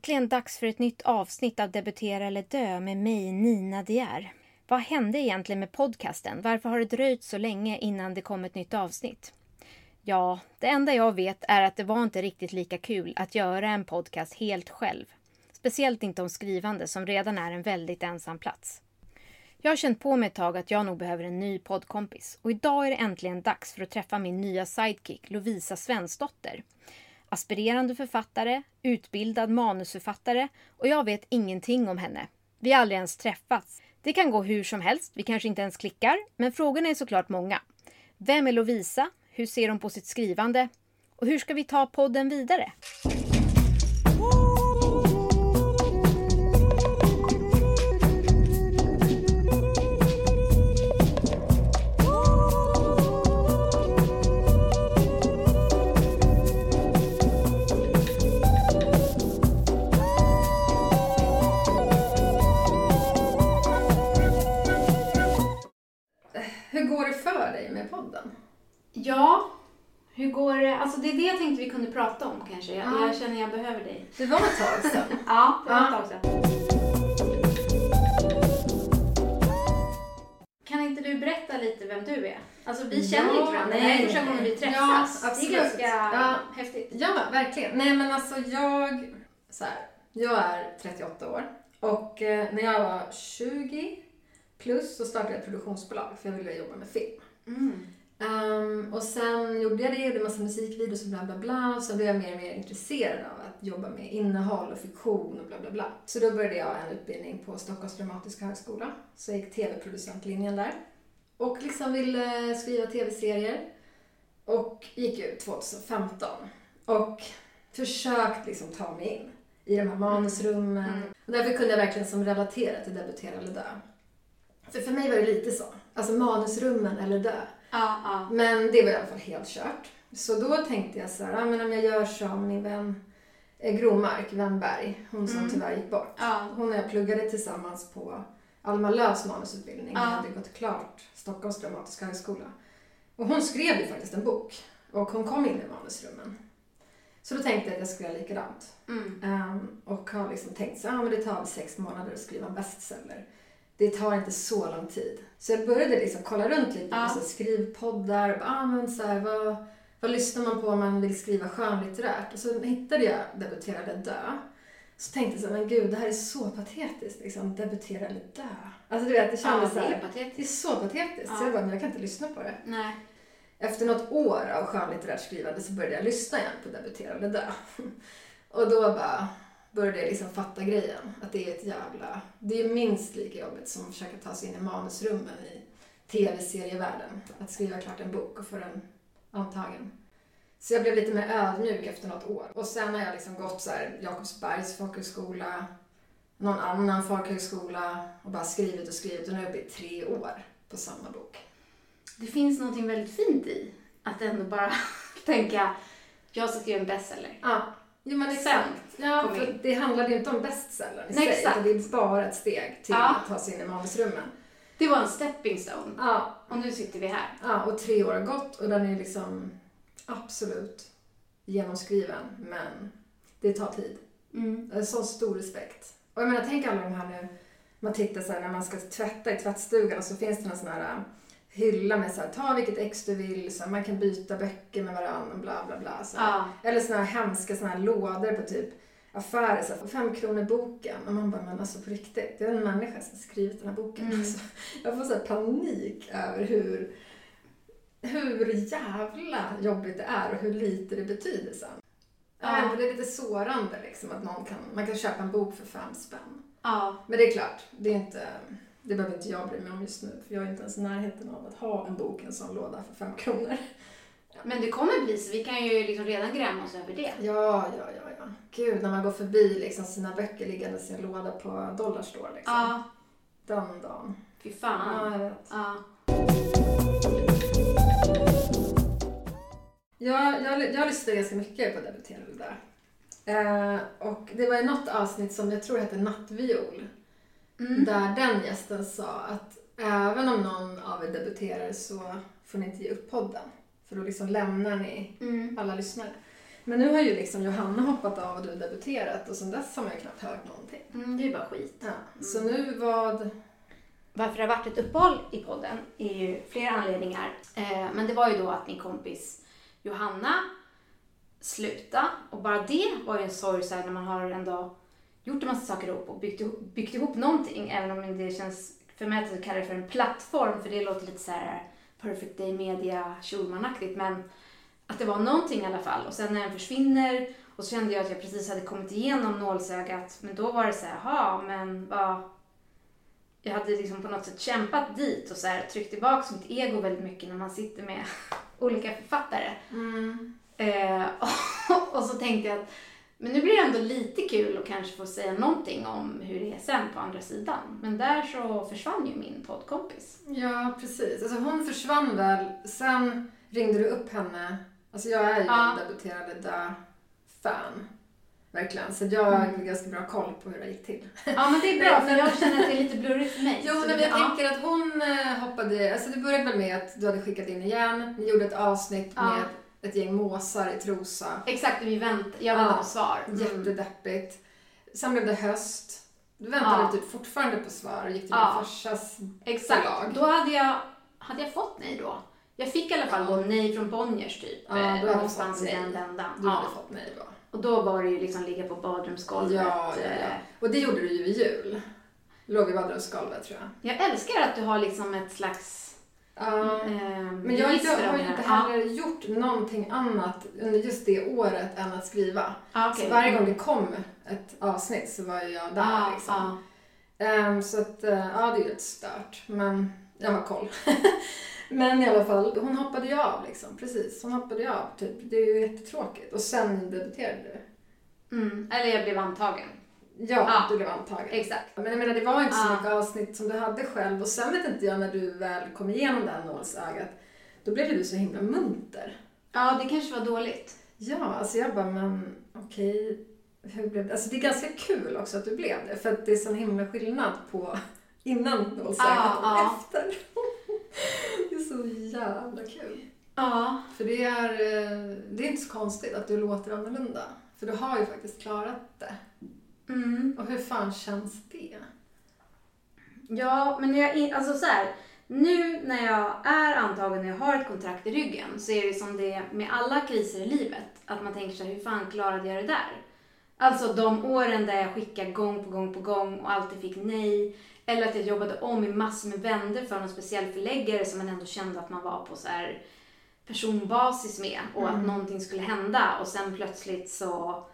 äntligen dags för ett nytt avsnitt av Debutera eller dö med mig, Nina Dier. Vad hände egentligen med podcasten? Varför har det dröjt så länge innan det kom ett nytt avsnitt? Ja, det enda jag vet är att det var inte riktigt lika kul att göra en podcast helt själv. Speciellt inte om skrivande som redan är en väldigt ensam plats. Jag har känt på mig ett tag att jag nog behöver en ny poddkompis och idag är det äntligen dags för att träffa min nya sidekick Lovisa Svensdotter. Aspirerande författare, utbildad manusförfattare och jag vet ingenting om henne. Vi har aldrig ens träffats. Det kan gå hur som helst, vi kanske inte ens klickar, men frågorna är såklart många. Vem är Lovisa? Hur ser hon på sitt skrivande? Och hur ska vi ta podden vidare? Ja, hur går det? Alltså det är det jag tänkte vi kunde prata om kanske. Jag, Ja. jag känner jag behöver dig. Det var ett tag sedan. Ja, det var ett tag sedan. Kan inte du berätta lite vem du är? Alltså vi känner Ja, inte varandra. det här är första gången vi träffas. Ja, det är absolut. ganska Ja. häftigt. Ja, verkligen. Nej men alltså jag, så här, jag är 38 år och eh, när jag var 20 plus så startade jag ett produktionsbolag för jag ville jobba med film. Mm. Ehm, och sen gjorde jag det, gjorde massa musikvideos och bla bla bla. Och så blev jag mer och mer intresserad av att jobba med innehåll och fiktion och bla bla bla. Så då började jag en utbildning på Stockholms dramatiska högskola. Så jag gick tv-producentlinjen där. Och liksom ville skriva tv-serier. Och gick ut 2015. Och försökt liksom ta mig in i de här manusrummen. Mm. Och därför kunde jag verkligen som relatera till Debutera eller dö. För för mig var det lite så. Alltså manusrummen eller dö. Ja, ja. Men det var i alla fall helt kört. Så då tänkte jag så här, men om jag gör som min vän eh, Gromark Wennberg, hon som Mm. tyvärr gick bort. ja. Hon och jag pluggade tillsammans på Alma Lööfs manusutbildning Ja. jag hade gått klart Stockholms dramatiska högskola. Och hon skrev ju faktiskt en bok och hon kom in i manusrummen. Så då tänkte jag att jag skulle göra likadant. Mm. Ehm, och har liksom tänkt så här, men det tar sex månader att skriva en bestseller. Det tar inte så lång tid. Så jag började liksom kolla runt lite Ja. på skrivpoddar. Och, ah, men så här, vad, vad lyssnar man på om man vill skriva skönlitterärt? Och så hittade jag Debutera eller dö. Så tänkte jag så här, men gud, det här är så patetiskt. Liksom, debutera eller dö. Alltså du vet, det Ja, kändes det så är här, patetiskt. det är så patetiskt. Ja. Så jag bara, men jag kan inte lyssna på det. Nej. Efter något år av skönlitterärt skrivande så började jag lyssna igen på Debutera eller dö. Och då bara började jag liksom fatta grejen. Att det är ett jävla... Det är minst lika jobbigt som att försöka ta sig in i manusrummen i tv-serievärlden. Att skriva klart en bok och få den antagen. Så jag blev lite mer ödmjuk efter något år. Och sen har jag liksom gått så här Jakobsbergs folkhögskola, någon annan folkhögskola och bara skrivit och skrivit och nu är jag uppe i tre år på samma bok. Det finns något väldigt fint i att ändå bara tänka jag ska skriva en bestseller. Ja, jo men exakt. Ja, för in. det handlade ju inte om bestsellern i Nej, sig, exakt. utan det är bara ett steg till Ja. att ta sig in i manusrummen. Det var en stepping stone. Ja, Och nu sitter vi här. ja, och tre år har gått och den är liksom absolut genomskriven, men det tar tid. Mm. En så stor respekt. Och jag menar, tänk alla de här nu, man tittar så här när man ska tvätta i tvättstugan och så finns det en sån här hylla med så här, ta vilket ex du vill, så här, man kan byta böcker med varandra och bla bla bla. Så. Ja. Eller såna här hemska såna här lådor på typ affärer, så här, fem kronor boken. Och man bara, men alltså på riktigt, det är en människa som skrivit den här boken. Mm. Alltså, jag får så panik över hur, hur jävla jobbigt det är och hur lite det betyder sen. Ja. Ja. Det är lite sårande liksom att någon kan, man kan köpa en bok för fem spänn. Ja. Men det är klart, det är inte, det behöver inte jag bry mig om just nu. För jag är inte ens i närheten av att ha en bok i en sån låda för fem kronor. Men det kommer bli så. Vi kan ju liksom redan gräma oss över det. Ja, ja, ja, ja. Gud, när man går förbi liksom sina böcker liggandes i en låda på Dollarstore liksom. Ja. Den dagen. Fy fan. Ja, jag vet. Ja. Jag, jag, jag lyssnade ganska mycket på Debutera eller dö. Eh, och det var i något avsnitt som jag tror hette Nattviol. Mm. Där den gästen sa att även om någon av er debuterar så får ni inte ge upp podden. För då liksom lämnar ni Mm. alla lyssnare. Men nu har ju liksom Johanna hoppat av och du debuterat och sen dess har man ju knappt hört någonting. Mm, det är bara skit. Ja. Så nu vad... Varför det har varit ett uppehåll i podden är ju flera anledningar. Eh, men det var ju då att min kompis Johanna slutade. Och bara det var ju en sorg så här, när man har ändå gjort en massa saker ihop och byggt ihop, byggt ihop någonting. Även om det känns för mig att kalla det för en plattform för det låter lite så här perfect day media Schulmanaktigt. Men att det var någonting i alla fall. Och sen när den försvinner och så kände jag att jag precis hade kommit igenom nålsögat. Men då var det så här, jaha, men vad... Jag hade liksom på något sätt kämpat dit och så här, tryckt tillbaka mitt ego väldigt mycket när man sitter med olika författare. Mm. Eh, och, och så tänkte jag att men nu blir det ändå lite kul att kanske få säga någonting om hur det är sen på andra sidan. Men där så försvann ju min poddkompis. Ja, precis. Alltså hon försvann väl. Sen ringde du upp henne. Alltså jag är ju Ja. en debuterade dö-fan. Verkligen. Så jag har Mm. ganska bra koll på hur det gick till. Ja men det är bra för jag känner att det är lite blurrigt för mig. Jo, men jag ja. tänker att hon eh, hoppade... Alltså det började väl med att du hade skickat in igen. Ni gjorde ett avsnitt Ja. med ett gäng måsar i Trosa. Exakt, vi vänt, jag väntar Ja. på svar. Mm. Jättedeppigt. Sen blev det höst. Du väntade Ja. typ fortfarande på svar och gick till Ja. din farsas Exakt. förlag. Då hade jag, hade jag fått nej då. Jag fick i alla fall då nej från Bonniers typ. Ja, eh, du hade någonstans fått i den vändan. Du Ja. hade fått nej då. Och då var det ju liksom ligga på badrumsgolvet. Ja, ja, ja. eh, Och det gjorde du ju vid jul. Låg i badrumsgolvet tror jag. Jag älskar att du har liksom ett slags Ja. eh, Men jag har ju inte Ja. heller gjort någonting annat under just det året än att skriva. Ja, okej. Så varje gång det kom ett avsnitt så var jag där Ja, liksom. ja. Ehm, så att, eh, ja det är ju lite stört. Men jag har koll. men i alla fall, hon hoppade ju av liksom. Precis, hon hoppade ju av. Typ. Det är ju jättetråkigt. Och sen debuterade du. Mm. Eller jag blev antagen. Ja, Ja. du blev antagen. Exakt. Men jag menar, det var inte så Ja. mycket avsnitt som du hade själv. Och sen vet inte jag när du väl kom igenom det här nålsögat. Då blev du så himla munter. Ja, det kanske var dåligt. Ja, alltså jag bara, men okej. Hur blev det? Alltså det är ganska kul också att du blev det. För att det är sån himla skillnad på innan nålsögat Ja, och ja. efter. det är så jävla kul. Ja. För det är, eh, det är inte så konstigt att du låter annorlunda. För du har ju faktiskt klarat det. Mm. Och hur fan känns det? Ja, men jag, alltså så här, nu när jag är antagen och jag har ett kontrakt i ryggen så är det som det är med alla kriser i livet. Att man tänker så här, hur fan klarade jag det där? Alltså de åren där jag skickade gång på gång på gång och alltid fick nej. Eller att jag jobbade om i massor med vändor för någon speciell förläggare som man ändå kände att man var på så här personbasis med och att Mm. någonting skulle hända och sen plötsligt så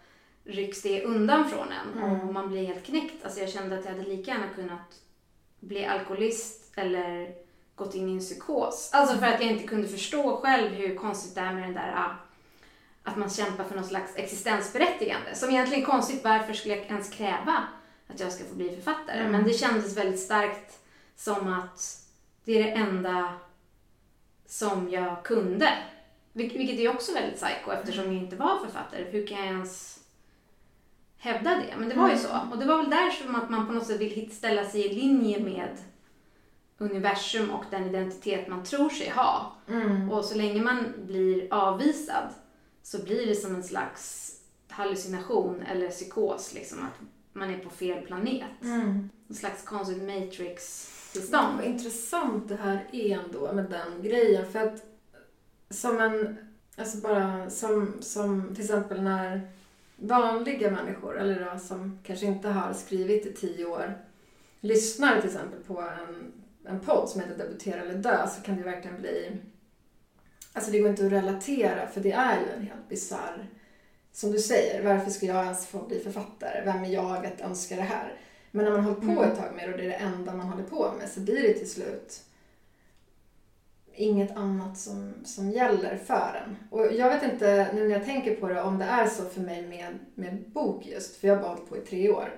rycks det undan från en Mm. och man blir helt knäckt. Alltså jag kände att jag hade lika gärna kunnat bli alkoholist eller gått in i en psykos. Alltså för att jag inte kunde förstå själv hur konstigt det är med den där ah, att man kämpar för någon slags existensberättigande. Som egentligen är konstigt, varför skulle jag ens kräva att jag ska få bli författare? Mm. Men det kändes väldigt starkt som att det är det enda som jag kunde. Vil- Vilket är också väldigt psycho eftersom jag inte var författare. Hur kan jag ens hävda det? Men det var ju så. Och det var väl där som att man på något sätt vill ställa sig i linje med universum och den identitet man tror sig ha. Mm. Och så länge man blir avvisad så blir det som en slags hallucination eller psykos, liksom att man är på fel planet. Mm. En slags konstigt Vad matrix-tillstånd. intressant det här är ändå med den grejen. För att som en, alltså bara som, som till exempel när vanliga människor, eller då, som kanske inte har skrivit i tio år, lyssnar till exempel på en, en podd som heter Debutera eller dö så kan det verkligen bli... Alltså det går inte att relatera för det är ju en helt bisarr... Som du säger, varför ska jag ens få bli författare? Vem är jag att önska det här? Men när man har hållit på Mm. ett tag med det och det är det enda man håller på med så blir det till slut inget annat som, som gäller för en. Och jag vet inte, nu när jag tänker på det, om det är så för mig med, med bok just, för jag har bara hållit på i tre år.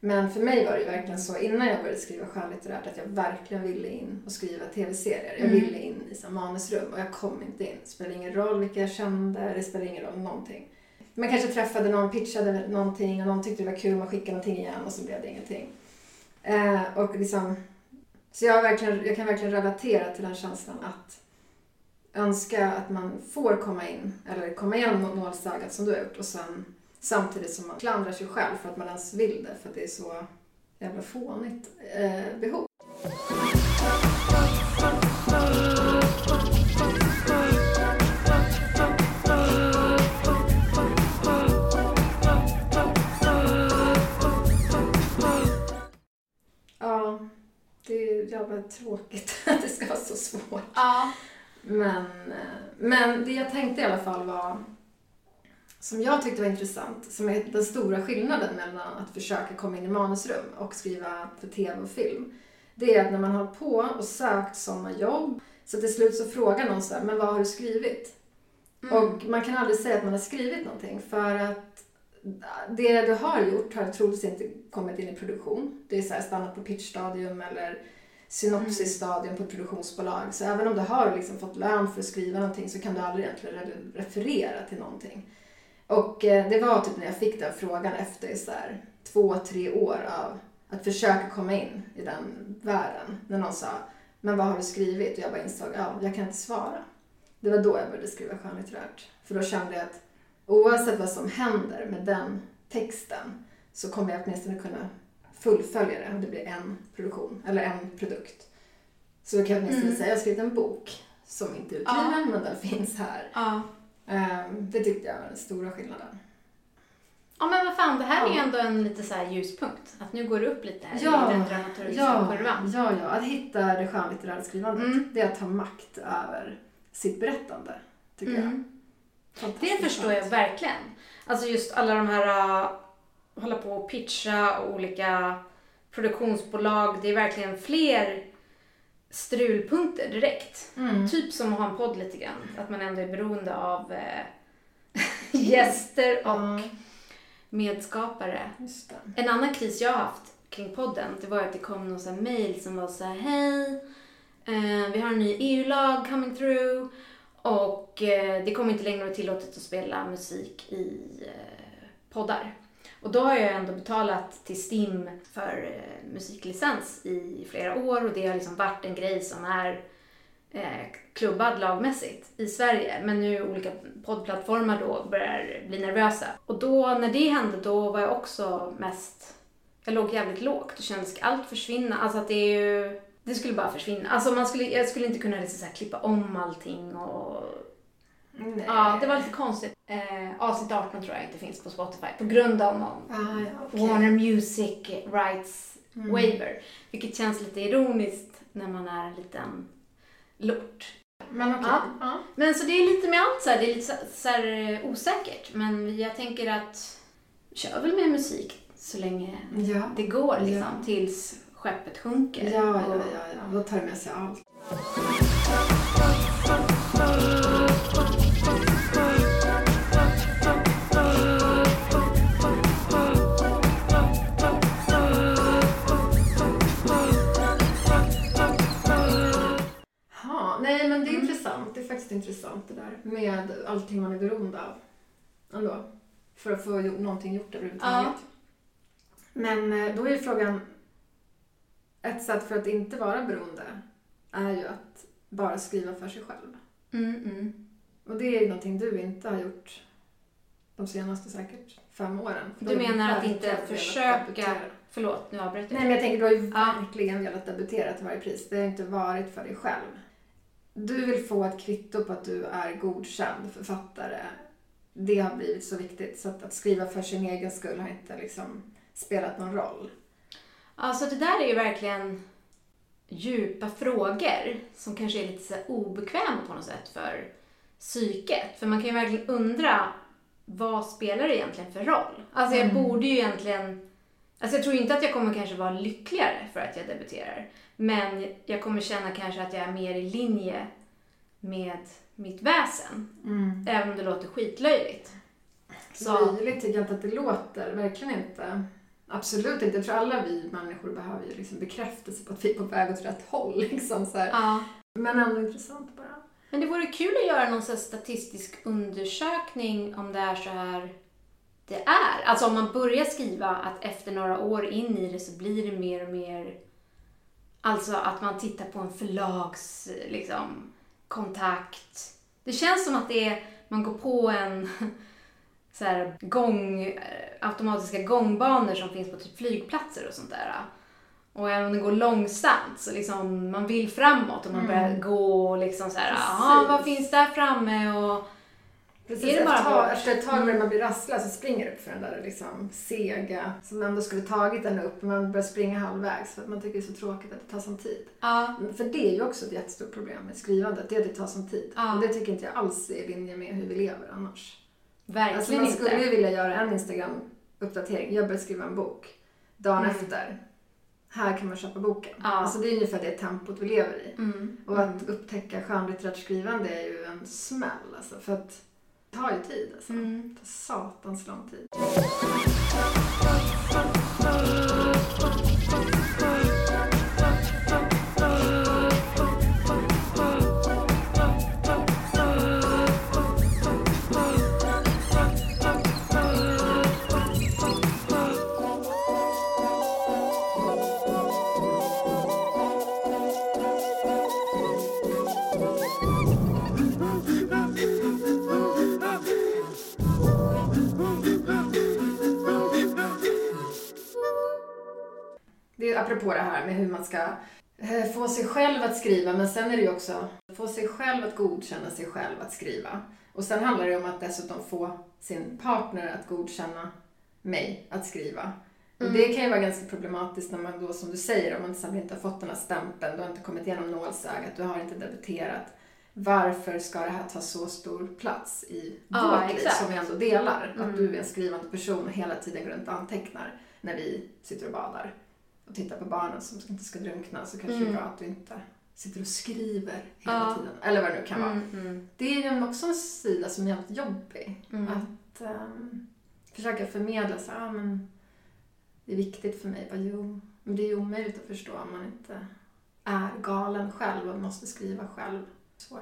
Men för mig var det ju verkligen så innan jag började skriva skönlitterärt att jag verkligen ville in och skriva tv-serier. Jag Mm. ville in i så manusrum och jag kom inte in. Det spelar ingen roll vilka jag kände, det spelar ingen roll någonting. Man kanske träffade någon, pitchade någonting och någon tyckte det var kul, man skickade någonting igen och så blev det ingenting. Eh, och liksom, så jag, verkligen, jag kan verkligen relatera till den känslan att önska att man får komma in, eller komma igenom nålsögat som du har gjort och sen samtidigt som man klandrar sig själv för att man ens vill det för att det är så jävla fånigt eh, behov. Det är jävla tråkigt att det ska vara så svårt. Ja. Men, eh, men det jag tänkte i alla fall var, som jag tyckte var intressant, som är den stora skillnaden mellan att försöka komma in i manusrum och skriva för tv och film. Det är att när man har på och sökt sommarjobb, så till slut så frågar någon så här, men vad har du skrivit? Mm. Och man kan aldrig säga att man har skrivit någonting för att det du har gjort har troligtvis inte kommit in i produktion. Det är så här stannat på pitchstadium eller synopsisstadium på ett produktionsbolag. Så även om du har liksom fått lön för att skriva någonting så kan du aldrig egentligen referera till någonting. Och eh, det var typ när jag fick den frågan efter så här, två, tre år av att försöka komma in i den världen. När någon sa, men vad har du skrivit? Och jag bara insåg, ja, jag kan inte svara. Det var då jag började skriva skönlitterärt. För då kände jag att oavsett vad som händer med den texten så kommer jag åtminstone kunna fullfölja det och det blir en produktion, eller en produkt. Så då kan jag åtminstone Mm. säga, jag har skrivit en bok som inte är utgiven men den finns här. Ja. Ehm, det tyckte jag var den stora skillnaden. Ja men vad fan, det här är Ja. ändå en lite så här ljuspunkt. Att nu går det upp lite här Ja, i den dramaturgiska Ja, kurvan. ja, ja, att hitta det skönlitterära skrivandet, Mm. det är att ta makt över sitt berättande, tycker jag. Mm. Det förstår jag verkligen. Alltså just alla de här, uh, hålla på och pitcha olika produktionsbolag. Det är verkligen fler strulpunkter direkt. Mm. Typ som att ha en podd lite grann. Att man ändå är beroende av eh, gäster och Ja, medskapare. En annan kris jag har haft kring podden, det var att det kom någon sån mail som var så här, hej, eh, vi har en ny EU-lag coming through och eh, det kommer inte längre vara tillåtet att spela musik i eh, poddar. Och då har jag ändå betalat till STIM för eh, musiklicens i flera år och det har liksom varit en grej som är eh, klubbad lagmässigt i Sverige. Men nu olika poddplattformar då börjar bli nervösa. Och då när det hände då var jag också mest, jag låg jävligt lågt och kände att allt försvinna? Alltså att det är ju, det skulle bara försvinna. Alltså man skulle, jag skulle inte kunna liksom så klippa om allting och Nej. Ja, det var lite konstigt. Eh, avsnitt 18 tror jag inte finns på Spotify på grund av någon Ah, ja, okej. Warner Music Rights Mm. Waiver. Vilket känns lite ironiskt när man är en liten lort. Men okej. Ja. Ja. Men så det är lite med allt så här, det är lite så, så här, eh, osäkert. Men jag tänker att kör väl med musik så länge det går liksom. Tills skeppet sjunker. Ja, ja, ja, ja. Då tar det med sig allt. Ja, nej men det är Mm. intressant. Det är faktiskt intressant det där med allting man är beroende av. Ändå. För att få någonting gjort överhuvudtaget. Men eh, då är frågan, ett sätt för att inte vara beroende är ju att bara skriva för sig själv. Mm, mm. Och det är ju någonting du inte har gjort de senaste säkert fem åren. Du menar att inte försöka-. Förlåt, nu avbröt jag. Nej, men jag tänker du har ju Ja. verkligen velat debutera till varje pris. Det har inte varit för dig själv. Du vill få ett kvitto på att du är godkänd författare. Det har blivit så viktigt så att, att skriva för sin egen skull har inte liksom spelat någon roll. Alltså det där är ju verkligen djupa frågor som kanske är lite så obekväma på något sätt för psyket. För man kan ju verkligen undra vad spelar det egentligen för roll? Alltså jag Mm. borde ju egentligen... Alltså jag tror inte att jag kommer kanske vara lyckligare för att jag debuterar. Men jag kommer känna kanske att jag är mer i linje med mitt väsen. Även om det låter skitlöjligt. Så, Löjligt tycker jag inte att det låter. Verkligen inte. Absolut inte. Jag tror alla vi människor behöver ju liksom bekräftelse på att vi är på väg åt rätt håll. Liksom, så här. ja. Men ändå intressant bara. Men det vore kul att göra någon statistisk undersökning om det är så här det är. Alltså om man börjar skriva att efter några år in i det så blir det mer och mer Alltså att man tittar på en förlags liksom, kontakt. Det känns som att det är, man går på en så här gång, eh, automatiska gångbanor som finns på typ flygplatser och sånt där. Och även om det går långsamt så liksom man vill framåt och man Mm. börjar gå och liksom så här, jaha vad finns där framme och Precis, Är det bara efter, bort? efter ett tag börjar man bli rastlös och springer upp för den där liksom sega som ändå skulle tagit en upp. Men man börjar springa halvvägs för att man tycker det är så tråkigt att det tar sån tid. ja, För det är ju också ett jättestort problem med skrivandet, det är att det tar sån tid. Ja. Och det tycker inte jag alls är i linje med hur vi lever annars. Verkligen Alltså man skulle inte. ju vilja göra en Instagram-uppdatering. Jag börjar skriva en bok. Dagen Mm. efter. Här kan man köpa boken. Ja. Alltså det är ungefär det tempot vi lever i. Mm. Och att upptäcka skönlitterärt skrivande är ju en smäll alltså. För att det tar ju tid alltså. Mm. Det tar satans lång tid. Man ska eh, få sig själv att skriva, men sen är det ju också få sig själv att godkänna sig själv att skriva. Och sen handlar det om att dessutom få sin partner att godkänna mig att skriva. Och Mm. det kan ju vara ganska problematiskt när man då, som du säger, om man till exempel inte har fått den här stämpeln, du har inte kommit igenom nålsögat, du har inte debuterat. Varför ska det här ta så stor plats i Ja, vårt liv exakt. som vi ändå delar? Mm. Att du är en skrivande person och hela tiden går runt och antecknar när vi sitter och badar och tittar på barnen som inte ska drunkna så kanske det är Mm. bra att du inte sitter och skriver hela Ja. tiden. Eller vad det nu kan vara. Mm, mm, Det är ju också en sida som är jävligt jobbig. mm. Att ehm, försöka förmedla så ah, men det är viktigt för mig. Bara, jo, men det är ju omöjligt att förstå om man inte är galen själv och måste skriva själv. Svår.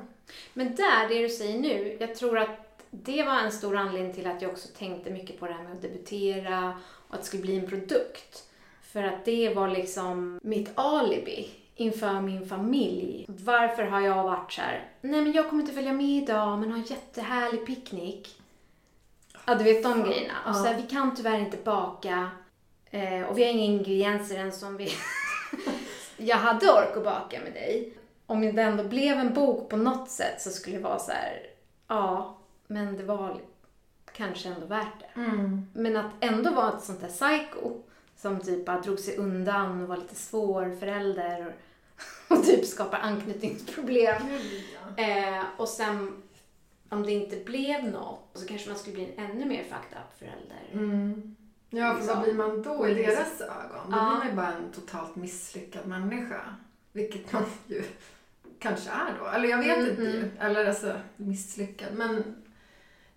Men där, det du säger nu, jag tror att det var en stor anledning till att jag också tänkte mycket på det här med att debutera och att det skulle bli en produkt. För att det var liksom mitt alibi inför min familj. Varför har jag varit så här, nej men jag kommer inte följa med idag men har en jättehärlig picknick. Ja, du vet de grejerna. Och så här, vi kan tyvärr inte baka eh, och vi har inga ingredienser än som vi... jag hade ork att baka med dig. Om det ändå blev en bok på något sätt så skulle det vara så här, ja, men det var kanske ändå värt det. Men att ändå vara ett sånt där psycho som typ bara drog sig undan och var lite svår förälder och, och typ skapar anknytningsproblem. Eh, och sen om det inte blev något så kanske man skulle bli en ännu mer fucked up förälder. Mm. Ja, för Liksom. vad blir man då i deras ögon? Då Ja. blir man ju bara en totalt misslyckad människa. Vilket man ju kanske är då. Eller jag vet Mm, inte ju. Eller alltså misslyckad. Men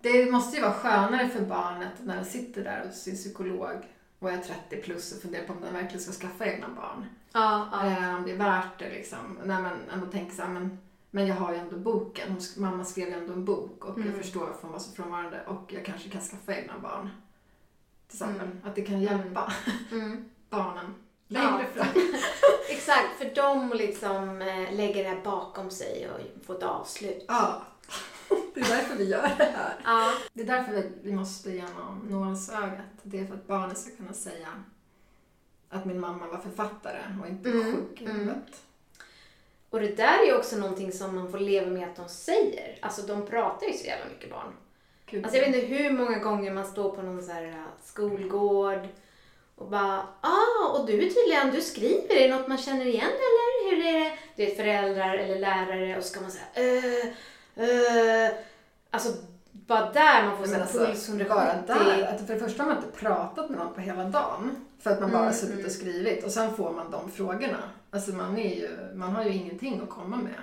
det måste ju vara skönare för barnet när den sitter där hos sin psykolog och är 30 plus och funderar på om den verkligen ska skaffa egna barn. Ja, ja. Eh, om det är värt det liksom. När man ändå tänker så här, men, men jag har ju ändå boken. Hon, mamma skrev ju ändå en bok och Mm. jag förstår varför hon var så frånvarande och jag kanske kan skaffa egna barn. Till exempel. Mm. Att det kan hjälpa Mm. barnen längre Ja. fram. Exakt, för de liksom eh, lägger det här bakom sig och får ett avslut. Ja. Det är därför vi gör det här. Ja. Det är därför vi- vi måste genom nålsögat. Det är för att barnen ska kunna säga att min mamma var författare och inte Mm, sjuk i mm. huvudet. Och det där är ju också någonting som man får leva med att de säger. Alltså de pratar ju så jävla mycket barn. Gud. Alltså jag vet inte hur många gånger man står på någon så här uh, skolgård och bara ah, och du är tydligen, du skriver, är det något man känner igen eller hur är det? Du vet föräldrar eller lärare och så ska man säga eh, eh, alltså bara där man får Men så här alltså, puls 170. bara där, att för det första har man inte pratat med någon på hela dagen. För att man bara Mm, suttit mm. och skrivit och sen får man de frågorna. Alltså man, är ju, man har ju ingenting att komma med.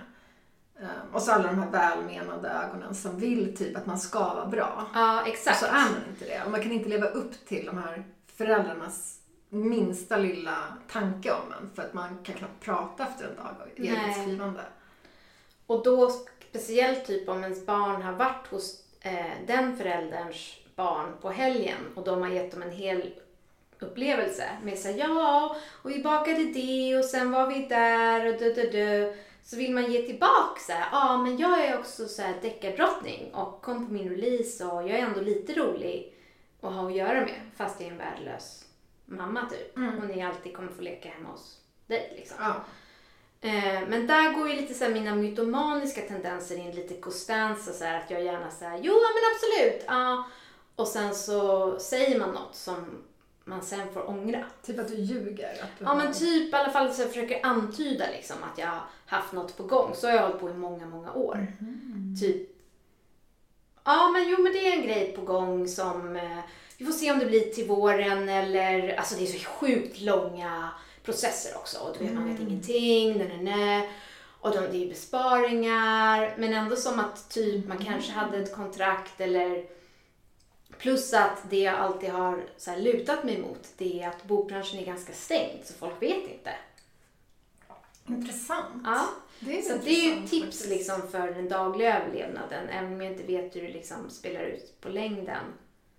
Ehm, och så alla de här välmenande ögonen som vill typ att man ska vara bra. Ja, Och exakt. så är man inte det. Och man kan inte leva upp till de här föräldrarnas minsta lilla tanke om en. För att man kan knappt prata efter en dag av eget skrivande. Och då speciellt typ om ens barn har varit hos eh, den förälderns barn på helgen och de har gett dem en hel upplevelse med så här, ja, och vi bakade det och sen var vi där och du, du, du. så vill man ge tillbaka så här, ja men jag är också så här deckardrottning och kom på min release och jag är ändå lite rolig att ha att göra med fast jag är en värdelös mamma typ. Mm. Och ni alltid kommer få leka hemma hos dig liksom. Ja. Eh, men där går ju lite så mina mytomaniska tendenser in lite Costanza så att jag gärna säger jo men absolut, ja. Och sen så säger man något som man sen får ångra. Typ att du ljuger. Att du Ja men typ i alla fall så jag försöker antyda liksom att jag har haft något på gång. Så har jag hållit på i många, många år. Typ, ja men jo men det är en grej på gång som, eh, vi får se om det blir till våren eller, alltså det är så sjukt långa processer också. Och du vet, man vet ingenting, nej, nej, nej. Och de, det är besparingar, men ändå som att typ man kanske hade ett kontrakt eller Plus att det jag alltid har så lutat mig mot, det är att bokbranschen är ganska stängd, så folk vet inte. Intressant. Ja. Det är Så det är ju tips faktiskt. liksom för den dagliga överlevnaden, även om jag inte vet hur det liksom spelar ut på längden.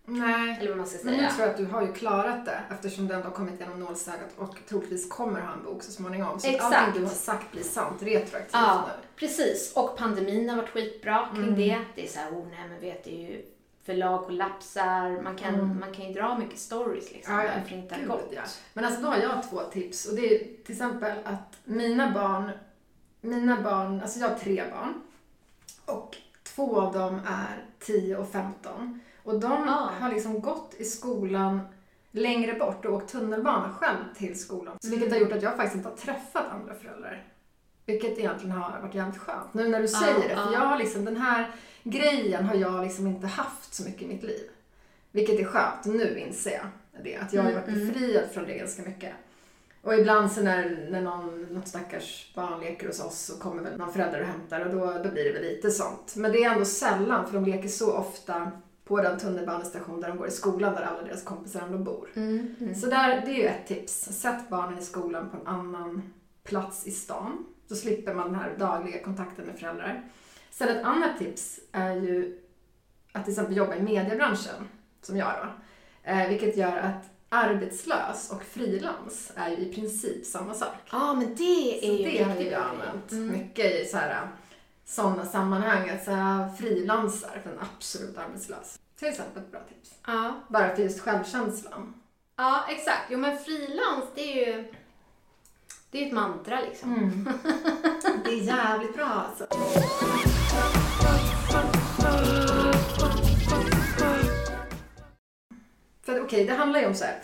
Nej. Eller vad man ska Men nu säga. tror jag att du har ju klarat det eftersom du ändå har kommit genom nålsögat och troligtvis kommer ha en bok så småningom. Så Exakt. allting du har sagt blir sant retroaktivt Ja, nu. precis. Och pandemin har varit skitbra kring Mm. det. Det är så här, oh nej men vet du ju, förlag kollapsar. Man kan, Mm. man kan ju dra mycket stories liksom, Ja, varför det inte har gått. ja. Men alltså då har jag två tips och det är till exempel att mina barn, mina barn, alltså jag har tre barn och två av dem är 10 och 15 och de Ah. har liksom gått i skolan längre bort och åkt tunnelbana själv till skolan. Så vilket har gjort att jag faktiskt inte har träffat andra föräldrar. Vilket egentligen har varit jävligt skönt. Nu när du säger det, för ja. jag har liksom den här grejen har jag liksom inte haft så mycket i mitt liv. Vilket är skönt, nu inser jag det. Att jag har ju varit Mm, mm. befriad från det ganska mycket. Och ibland så när, när någon, något stackars barn leker hos oss så kommer väl någon förälder och hämtar och då, då blir det väl lite sånt. Men det är ändå sällan för de leker så ofta på den tunnelbanestation där de går i skolan där alla deras kompisar ändå bor. Mm, mm. Så där, det är ju ett tips. Sätt barnen i skolan på en annan plats i stan. Då slipper man den här dagliga kontakten med föräldrar. Sen ett annat tips är ju att till exempel jobba i mediebranschen, som jag då. Eh, vilket gör att arbetslös och frilans är ju i princip samma sak. Ja, men det Så är ju det har jag använt Mm. mycket i så här, sådana sammanhang. Att så här, frilansar för en absolut arbetslös. Till exempel ett bra tips. Ja. Bara för just självkänslan. ja, exakt. Jo, men frilans, det är ju det är ju ett mantra liksom. Mm. Det är jävligt bra alltså. För okej, det handlar ju om så här.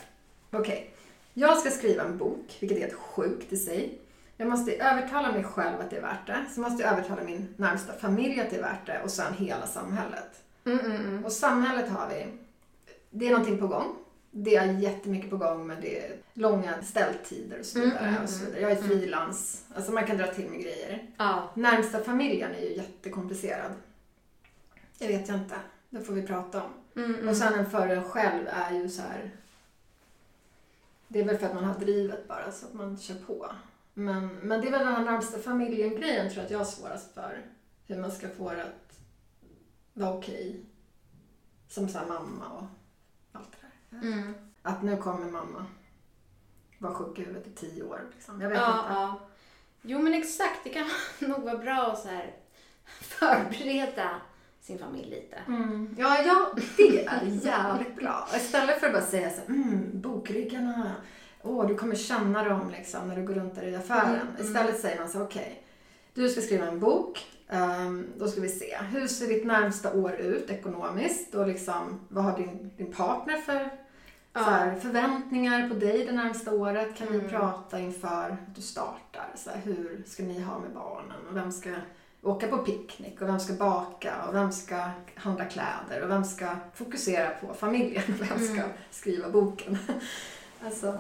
Okej, jag ska skriva en bok, vilket är helt sjukt i sig. Jag måste övertala mig själv att det är värt det. Så måste jag övertala min närmsta familj att det är värt det och sen hela samhället. Mm, mm, mm. Och samhället har vi. Det är någonting på gång. Det är jättemycket på gång men det är långa ställtider och så Mm, vidare. mm, och så vidare. Jag är mm. frilans. Alltså man kan dra till med grejer. Ja. Närmsta familjen är ju jättekomplicerad. Det vet jag inte. Det får vi prata om. Mm, mm. Och sen en för en själv är ju så här. Det är väl för att man har drivet bara så att man kör på. Men, men det är väl den här närmsta familjen-grejen tror jag att jag har svårast för. Hur man ska få det att vara okej. Som så här mamma och allt det där. Mm. Att nu kommer mamma vara sjuk i huvudet i tio år. Liksom. Jag vet Ja, inte. ja. Jo, men exakt. Det kan nog vara bra att så här förbereda sin familj lite. Mm. Ja, ja, det är jävligt bra. Istället för att bara säga så här, mm, bokryggarna, åh, du kommer känna dem liksom när du går runt där i affären. Mm, mm. Istället säger man så okej, du ska skriva en bok, ehm, då ska vi se, hur ser ditt närmsta år ut ekonomiskt och liksom, vad har din, din partner för Ja. här, förväntningar på dig det närmsta året? Kan Mm. vi prata inför att du startar? Så här, hur ska ni ha med barnen? Och vem ska åka på picknick? Och vem ska baka? Och vem ska handla kläder? Och vem ska fokusera på familjen? Och vem ska Mm. skriva boken? alltså,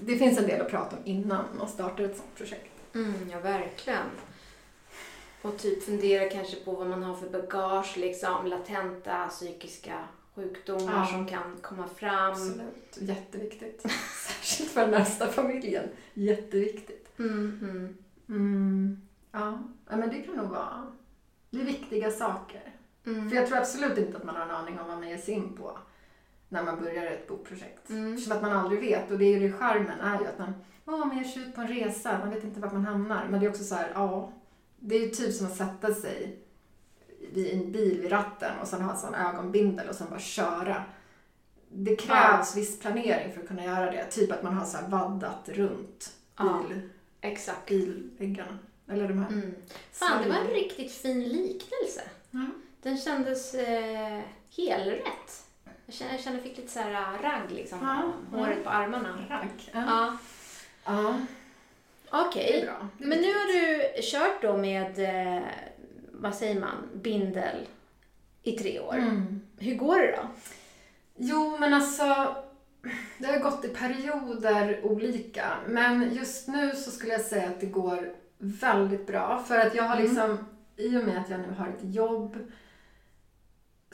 det finns en del att prata om innan man startar ett sånt projekt. Mm, ja, verkligen. Och typ fundera kanske på vad man har för bagage, liksom latenta psykiska sjukdomar Ja. som kan komma fram. Absolut. Jätteviktigt. Särskilt för den närmsta familjen. Jätteviktigt. Mm, mm. Mm. Ja. ja, men det kan nog vara... Det är viktiga saker. Mm. För jag tror absolut inte att man har en aning om vad man ger sig in på. När man börjar ett bokprojekt. Mm. Eftersom att man aldrig vet och det är ju det charmen är ju att man, åh man ger sig ut på en resa, man vet inte vart man hamnar. Men det är också så här, ja, det är ju typ som att sätta sig i en bil vid ratten och sen ha en sån ögonbindel och sen bara köra. Det krävs viss planering för att kunna göra det. Typ att man har så vaddat runt Ja. bil, Exakt. bilväggarna. Eller de här. Mm. Fan, det var en riktigt fin liknelse. Ja. Den kändes eh, helrätt. Jag känner, jag känner jag fick lite så här äh, ragg liksom. Ja, på Håret på armarna. Ragg. Ja. Ja. ja, Okej. är Men nu har du kört då med, eh, vad säger man, bindel i tre år. Mm. Hur går det då? Jo, men alltså det har gått i perioder olika. Men just nu så skulle jag säga att det går väldigt bra. För att jag har Mm. liksom, i och med att jag nu har ett jobb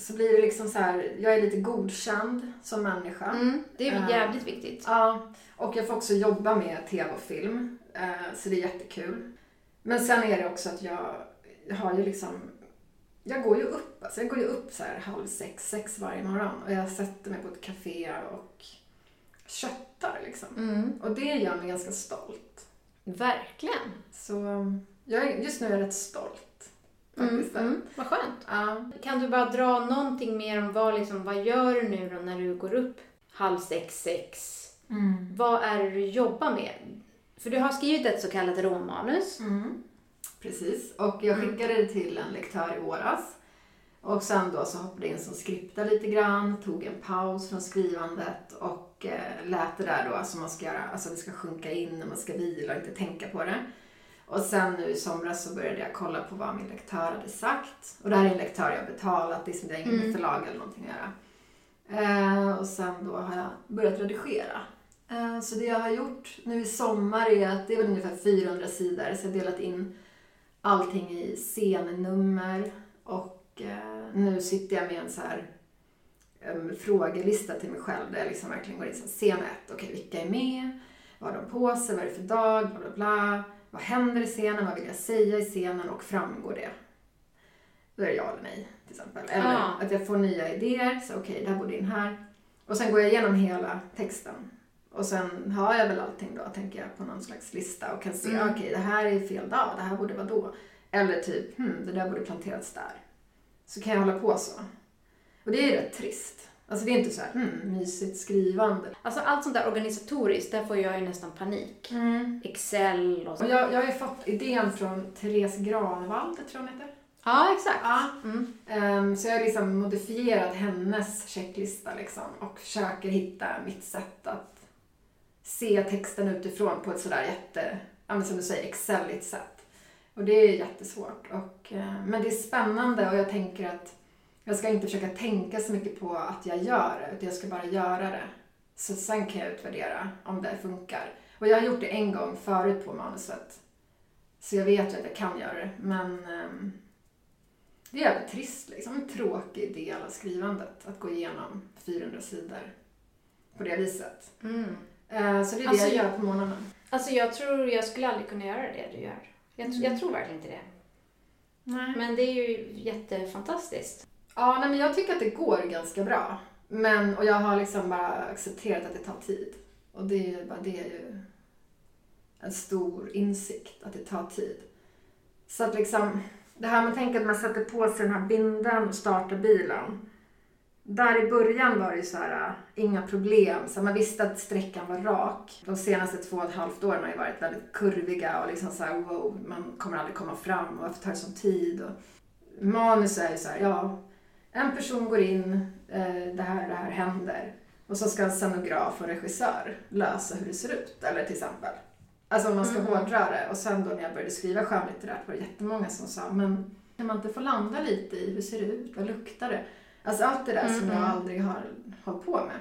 så blir det liksom så här, jag är lite godkänd som människa. Mm, det är Eh, jävligt viktigt. Ja, och jag får också jobba med tv och film. eh, Så det är jättekul. Men sen är det också att jag, jag har ju liksom jag går ju upp, alltså jag går ju upp så här halv sex, sex varje morgon och jag sätter mig på ett café och köttar liksom. Mm, Och det gör mig ganska stolt. verkligen. Så jag just nu är jag rätt stolt. Faktiskt. Mm, mm, vad skönt. Ja. Kan du bara dra någonting mer om vad, liksom, vad gör du nu då när du går upp halv sex, sex? Vad är det du jobbar med? För du har skrivit ett så kallat råmanus. Mm. Precis, och jag Mm. skickade det till en lektör i våras. Och sen då så hoppade jag in som skripta lite grann, tog en paus från skrivandet och eh, lät det där då som man ska göra, alltså det ska sjunka in och man ska vila och inte tänka på det. Och sen nu i somras så började jag kolla på vad min lektör hade sagt. Och det här är en lektör jag har betalat, det är som det är inget Mm. förlag eller någonting att göra. Eh, och sen då har jag börjat redigera. Eh, så det jag har gjort nu i sommar är att det är väl ungefär 400 sidor. Så jag har delat in allting i scennummer och eh, nu sitter jag med en så här em, frågelista till mig själv där jag liksom verkligen går in så här, scen ett, okej vilka är med? Vad har de på sig? Vad är det för dag? Bla bla bla. Vad händer i scenen? Vad vill jag säga i scenen? Och framgår det? Då är det ja eller nej till exempel. Eller Ah. att jag får nya idéer. Så okej, det här borde in här. Och sen går jag igenom hela texten. Och sen har jag väl allting då, tänker jag, på någon slags lista och kan se, Mm. okej, det här är fel dag, det här borde vara då. Eller typ, hmm, det där borde planterats där. Så kan jag hålla på så. Och det är ju rätt trist. Alltså det är inte så här, hmm, mysigt skrivande. Alltså allt sånt där organisatoriskt, där får jag ju nästan panik. Excel och så. Och jag, jag har ju fått idén från Therese Granvall, det tror jag hon heter. Ja, exakt. Ja. Mm. Ehm, så jag har liksom modifierat hennes checklista liksom och försöker hitta mitt sätt att se texten utifrån på ett sådär jätte, ja, men som du säger, exceligt sätt. Och det är jättesvårt. Och, eh, men det är spännande och jag tänker att jag ska inte försöka tänka så mycket på att jag gör det, utan jag ska bara göra det. Så sen kan jag utvärdera om det funkar. Och jag har gjort det en gång förut på manuset. Så jag vet ju att jag kan göra det, men ehm, det är jävligt trist liksom. En tråkig del av skrivandet. Att gå igenom 400 sidor på det viset. Mm. Eh, Så det är det Alltså, jag gör på morgnarna. Alltså jag tror jag skulle aldrig kunna göra det du gör. Jag, Mm. jag tror verkligen inte det. Nej. Men det är ju jättefantastiskt. Ja, nej, men jag tycker att det går ganska bra. Men, och jag har liksom bara accepterat att det tar tid. Och det är ju, bara, det är ju en stor insikt, att det tar tid. Så att liksom, det här med att tänka att man sätter på sig den här binden och startar bilen. Där i början var det ju så här, äh, inga problem. Så man visste att sträckan var rak. De senaste två och ett halvt åren har ju varit väldigt kurviga och liksom så här, wow, man kommer aldrig komma fram och varför tar det sån tid? Och manus är ju så här, ja, en person går in, eh, det här det här händer. Och så ska en scenograf och regissör lösa hur det ser ut, eller till exempel. Alltså om man ska Mhm. hårdra det. Och sen då när jag började skriva skönlitterärt var det jättemånga som sa, men kan man inte få landa lite i hur det ser ut, vad luktar det? Alltså allt det där som Mhm. jag aldrig har hållit på med.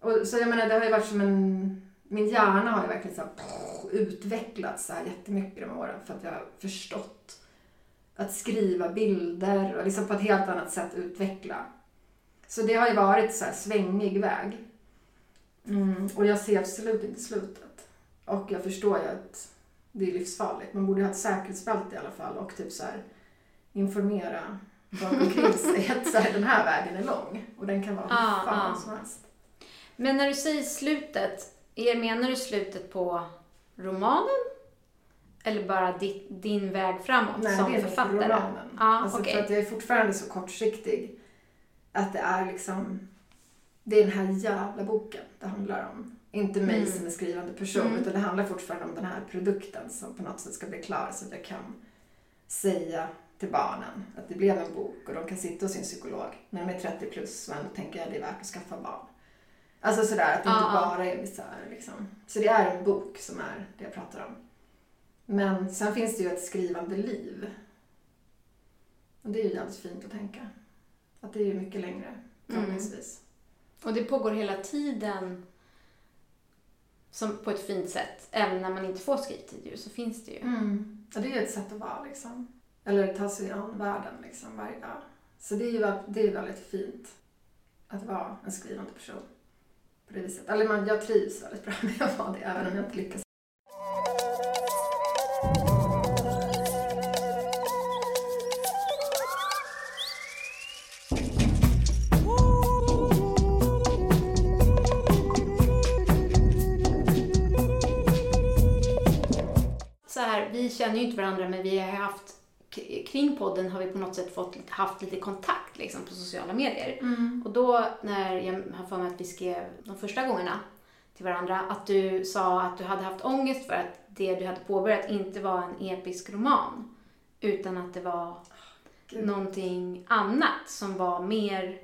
Och, så jag menar, det har ju varit som en... Min hjärna har ju verkligen så här, utvecklats så här jättemycket de åren för att jag har förstått att skriva bilder och liksom på ett helt annat sätt utveckla. Så det har ju varit så här svängig väg. Mm, och jag ser absolut inte slutet. Och jag förstår ju att det är livsfarligt. Man borde ha ett säkerhetsbälte i alla fall och typ så här informera runt omkring sig att så här, den här vägen är lång och den kan vara hur Ja, fan ja. som helst. Men när du säger slutet, är, menar du slutet på romanen? Eller bara ditt, din väg framåt Nej, som det är författare? romanen. Ja, alltså okej. för att jag är fortfarande så kortsiktig att det är liksom det är den här jävla boken det handlar om. Inte mig Mm. som är skrivande person Mm. utan det handlar fortfarande om den här produkten som på något sätt ska bli klar så att jag kan säga till barnen att det blev en bok och de kan sitta hos sin psykolog när de är 30 plus och ändå tänker jag det är värt att skaffa barn. Alltså sådär att det inte Ja, ja. bara är misär liksom. Så det är en bok som är det jag pratar om. Men sen finns det ju ett skrivande liv. Och det är ju jävligt fint att tänka. Att det är ju mycket längre förhoppningsvis. Och det pågår hela tiden som på ett fint sätt. Även när man inte får skrivtid ju, så finns det ju. Mm. Ja, det är ju ett sätt att vara liksom. Eller ta sig an världen liksom varje dag. Så det är ju det är väldigt fint att vara en skrivande person. På det viset. Eller man, jag trivs väldigt bra med att vara det även om jag inte lyckas. Känner ju inte varandra men vi har haft kring podden har vi på något sätt fått, haft lite kontakt liksom, på sociala medier. Och då när jag har för mig att vi skrev de första gångerna till varandra att du sa att du hade haft ångest för att det du hade påbörjat inte var en episk roman utan att det var Gud. någonting annat som var mer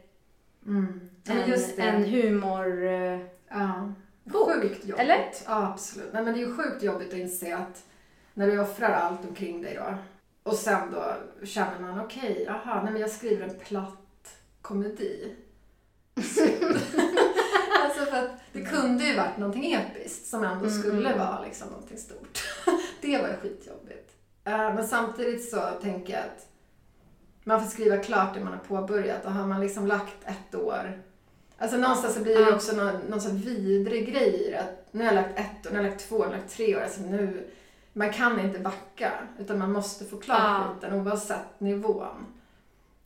Mm. En, just det. en humor... eh, Ja. Sjukt jobbigt. eller? Ja, absolut. Nej, men det är ju sjukt jobbigt att inse att när du offrar allt omkring dig då och sen då känner man okej, jaha, nej men jag skriver en platt komedi. Alltså för att det kunde ju varit någonting episkt som ändå Mm, skulle mm. vara liksom någonting stort. det var ju skitjobbigt. Eh, men samtidigt så tänker jag att man får skriva klart det man har påbörjat och har man liksom lagt ett år Alltså någonstans så blir det också någon, någon sån vidrig grej i det. Att nu har jag lagt ett år, nu har jag lagt två nu har jag lagt tre år. Alltså nu, man kan inte backa. Utan man måste få klart Ja. skiten oavsett nivån.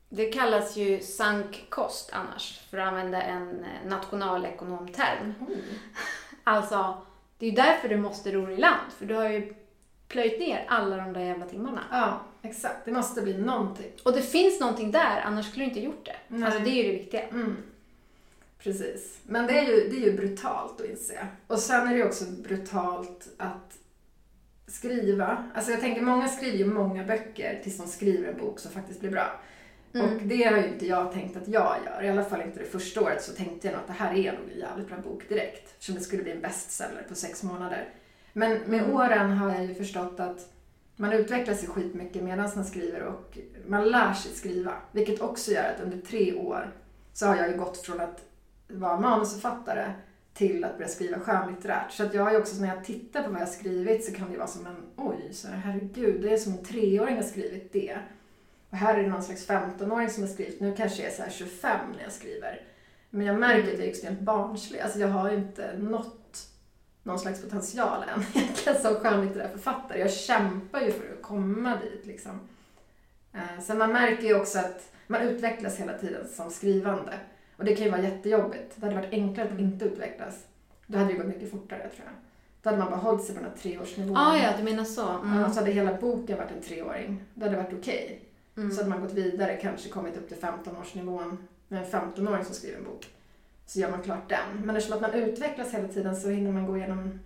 Det kallas ju sank kost annars, för att använda en eh, nationalekonomterm. Alltså, det är ju därför du måste ro i land, för du har ju plöjt ner alla de där jävla timmarna. Ja, exakt. Det måste bli någonting. Och det finns någonting där, annars skulle du inte gjort det. Nej. Alltså det är ju det viktiga. Mm. Precis. Men det är, ju, det är ju brutalt att inse. Och sen är det ju också brutalt att skriva. Alltså jag tänker, många skriver ju många böcker tills de skriver en bok som faktiskt blir bra. Mm. Och det har ju inte jag tänkt att jag gör. I alla fall inte det första året så tänkte jag nog att det här är nog en jävligt bra bok direkt. Eftersom det skulle bli en bestseller på sex månader. Men med Mm. åren har jag ju förstått att man utvecklas ju skitmycket medan man skriver och man lär sig skriva. Vilket också gör att under tre år så har jag ju gått från att vara manusförfattare till att börja skriva skönlitterärt. Så att jag har ju också, när jag tittar på vad jag har skrivit så kan det ju vara som en, oj, så här, herregud, det är som en treåring har skrivit det. Och här är det någon slags 15-åring som har skrivit, nu kanske jag är så här 25 när jag skriver. Men jag märker att jag är extremt barnslig, alltså jag har ju inte nått någon slags potential än egentligen som skönlitterär författare. Jag kämpar ju för att komma dit liksom. Sen Så man märker ju också att man utvecklas hela tiden som skrivande. Och det kan ju vara jättejobbigt. Det hade varit enklare att inte utvecklas. Då hade det gått mycket fortare tror jag. Då hade man bara hållit sig på den här treårsnivån. Ah, ja, du menar så. Mm. Så hade hela boken varit en treåring. Det hade varit okej. Mm. Så hade man gått vidare, kanske kommit upp till 15-årsnivån med en 15-åring som skriver en bok. Så gör man klart den. Men eftersom att man utvecklas hela tiden så hinner man gå igenom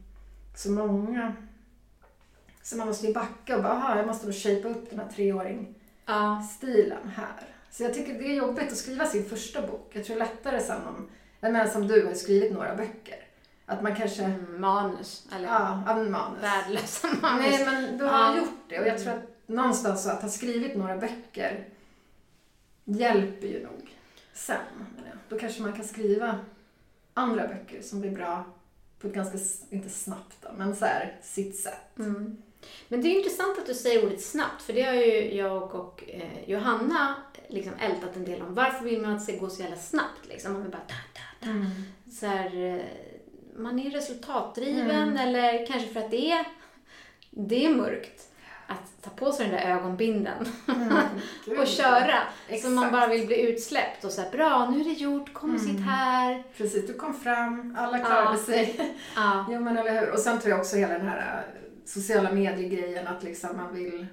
så många. Så man måste ju backa och bara, aha, jag måste då shapea upp den här treåring-stilen här. Så jag tycker det är jobbigt att skriva sin första bok. Jag tror lättare sen om, jag menar som du har skrivit några böcker. Att man kanske, Mm, manus. Eller ja, manus. värdelösa manus. Nej, men du har Ja. gjort det och jag tror att någonstans att ha skrivit några böcker hjälper ju nog sen. Då kanske man kan skriva andra böcker som blir bra på ett ganska, inte snabbt då, men så här, sitt sätt. Mm. Men det är intressant att du säger ordet snabbt, för det har ju jag och eh, Johanna liksom ältat en del om. Varför vill man att det ska gå så jävla snabbt? Liksom? Man vill bara ta, ta, ta. Så här, eh, man är resultatdriven Mm. eller kanske för att det är, det är mörkt. att ta på sig den där ögonbinden Gud, och köra. Så Exakt. man bara vill bli utsläppt och säga bra, nu är det gjort, kom och sitt Mm. här. Precis, du kom fram, alla klarade Ja. sig. Ja. Jo men eller hur. Och sen tror jag också hela den här äh, sociala medier-grejen att liksom man vill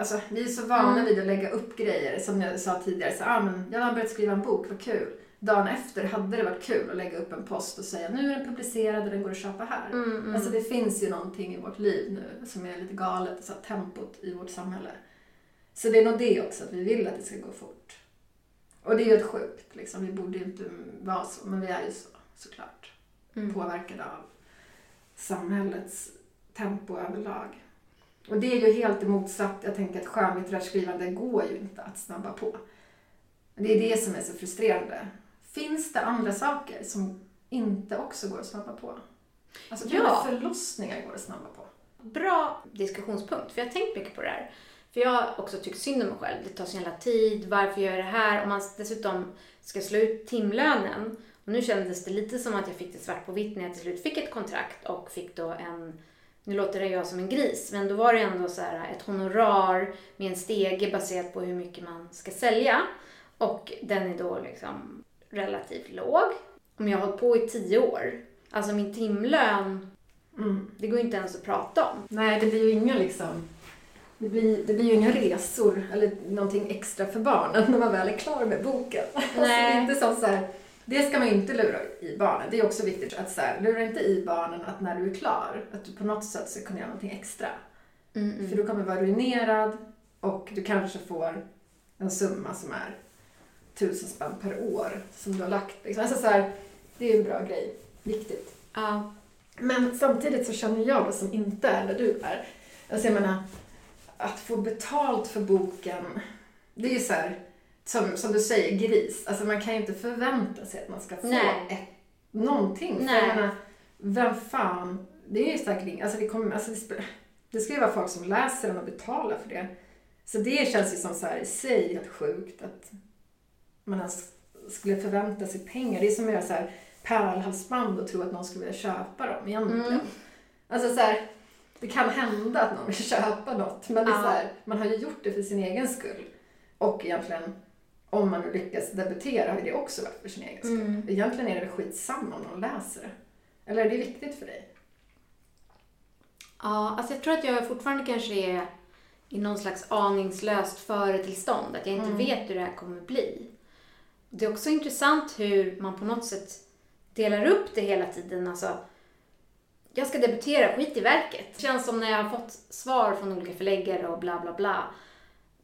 Alltså vi är så vana Mm. vid att lägga upp grejer som jag sa tidigare. Så, ah, men jag har börjat skriva en bok, vad kul. Dagen efter hade det varit kul att lägga upp en post och säga nu är den publicerad och den går att köpa här. Mm, mm. Alltså det finns ju någonting i vårt liv nu som är lite galet, så tempot i vårt samhälle. Så det är nog det också, att vi vill att det ska gå fort. Och det är ju ett sjukt liksom, vi borde ju inte vara så, men vi är ju så såklart. Mm. Påverkade av samhällets tempo överlag. Och det är ju helt motsatt, jag tänker att skönlitterärt skrivande går ju inte att snabba på. Det är det som är så frustrerande. Finns det andra saker som inte också går att snabba på? Alltså Ja. förlossningar går att snabba på. Bra diskussionspunkt, för jag har tänkt mycket på det här. För jag har också tyckt synd om mig själv. Det tar så jävla tid, varför gör jag det här? Om man dessutom ska slå ut timlönen. Och nu kändes det lite som att jag fick det svart på vitt när jag till slut fick ett kontrakt och fick då en, nu låter det jag som en gris, men då var det ändå så här ett honorar med en stege baserat på hur mycket man ska sälja. Och den är då liksom relativt låg. Om jag har hållit på i tio år, alltså min timlön, Mm. det går inte ens att prata om. Nej, det blir ju inga liksom... Det blir, det blir ju inga resor eller någonting extra för barnen när man väl är klar med boken. Alltså, det Nej. är inte så här, det ska man ju inte lura i barnen. Det är också viktigt att så här, lura inte i barnen att när du är klar, att du på något sätt ska kunna göra någonting extra. Mm, För du kommer vara ruinerad och du kanske får en summa som är tusen spänn per år som du har lagt. Liksom. Alltså så här, det är en bra grej. Viktigt. Ja. Men samtidigt så känner jag då som inte är där du är. Alltså jag menar, att få betalt för boken, det är ju så här, som, som du säger, gris. Alltså man kan ju inte förvänta sig att man ska få Nej. ett, någonting. För Nej. jag menar, vem fan, det är ju säkert alltså det kommer, alltså det, det ska ju vara folk som läser den och betalar för det. Så det känns ju som så här i sig helt sjukt att man ens skulle förvänta sig pengar. Det är som att göra så här pärlhalsband och tro att någon skulle vilja köpa dem egentligen. Mm. Alltså så här, det kan hända att någon vill köpa något, men det är Ja. så här, man har ju gjort det för sin egen skull. Och egentligen, om man nu lyckas debutera, har ju det också varit för sin egen skull. Mm. Egentligen är det skitsamma om någon läser det. Eller är det viktigt för dig? Ja, alltså jag tror att jag fortfarande kanske är i någon slags aningslöst företillstånd. Att jag inte Mm. vet hur det här kommer bli. Det är också intressant hur man på något sätt delar upp det hela tiden. Alltså, jag ska debutera, skit i verket. Det känns som när jag har fått svar från olika förläggare och bla bla bla.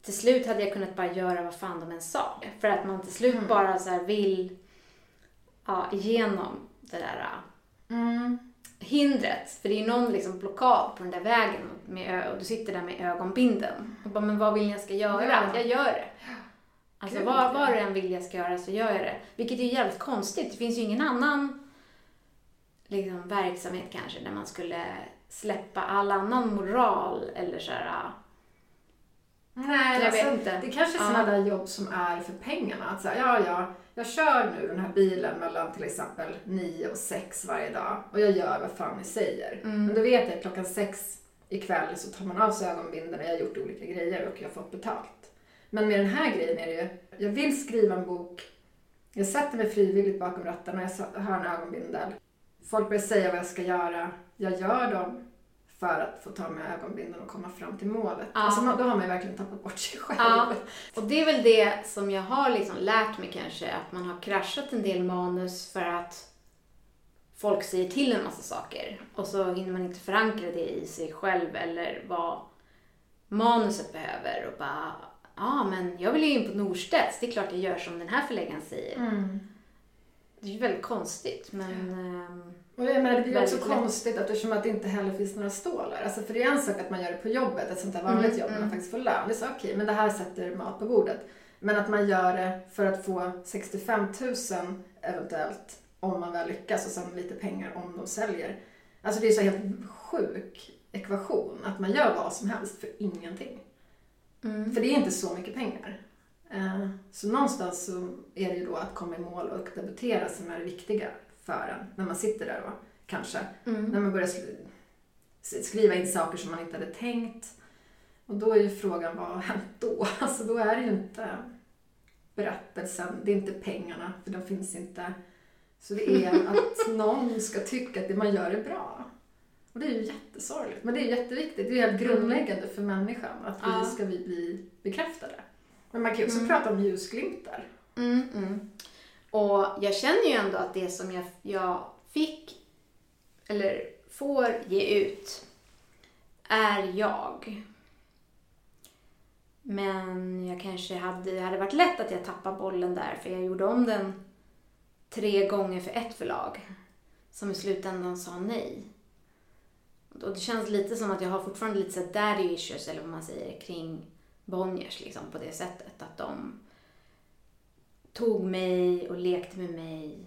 Till slut hade jag kunnat bara göra vad fan de än sa. För att man till slut Mm. bara så vill ja, igenom det där hindret. För det är ju någon liksom blockad på den där vägen med och du sitter där med ögonbinden. Och bara, men vad vill jag ska göra? Ja. Jag gör det. Alltså Gud, vad, vad det än vill jag ska göra så gör jag det. Vilket är ju jävligt konstigt. Det finns ju ingen annan liksom, verksamhet kanske där man skulle släppa all annan moral eller så här. Nej, Jag alltså, vet inte. det kanske är Ja. sådana där jobb som är för pengarna. Att säga, ja, ja, jag kör nu den här bilen mellan till exempel 9 och 6 varje dag och jag gör vad fan ni säger. Mm. Men då vet jag att klockan 6 ikväll så tar man av sig ögonbindeln och jag har gjort olika grejer och jag har fått betalt. Men med den här grejen är det ju, jag vill skriva en bok, jag sätter mig frivilligt bakom ratten och jag har en ögonbindel. Folk börjar säga vad jag ska göra, jag gör dem för att få ta med ögonbindeln och komma fram till målet. Ja. Alltså, då har man ju verkligen tappat bort sig själv. Ja. Och det är väl det som jag har liksom lärt mig kanske, att man har kraschat en del manus för att folk säger till en massa saker. Och så hinner man inte förankra det i sig själv eller vad manuset behöver. Och bara, ja men jag vill ju in på Norstedts, det är klart jag gör som den här förläggaren säger. Mm. Det är ju väldigt konstigt men... ehm, Och jag menar, det blir ju också lätt. konstigt eftersom att det inte heller finns några stålar. Alltså för det är en sak att man gör det på jobbet, ett sånt där vanligt Mm, jobb, när man mm. faktiskt får lön. Det är så okej, men det här sätter mat på bordet. Men att man gör det för att få 65 000 eventuellt, om man väl lyckas, och sen lite pengar om de säljer. Alltså det är så helt sjuk ekvation, att man gör vad som helst för ingenting. mm. För det är inte så mycket pengar. Eh, Så någonstans så är det ju då att komma i mål och debutera som är det viktiga för en. När man sitter där då, kanske. Mm. När man börjar skriva in saker som man inte hade tänkt. Och då är ju frågan, vad har hänt då? Alltså då är det ju inte berättelsen, det är inte pengarna, för de finns inte. Så det är att någon ska tycka att det man gör är bra. Och det är ju jättesorgligt. Men det är jätteviktigt. Det är helt grundläggande för människan att vi Ja. ska vi bli bekräftade. Men man kan ju också Mm. prata om ljusglimtar. Mm, mm. Och jag känner ju ändå att det som jag, jag fick, eller får ge ut, är jag. Men jag kanske hade, det hade varit lätt att jag tappade bollen där, för jag gjorde om den tre gånger för ett förlag. Som i slutändan sa nej. Och det känns lite som att jag har fortfarande lite såhär daddy issues, eller vad man säger, kring Bonniers liksom på det sättet. Att de tog mig och lekte med mig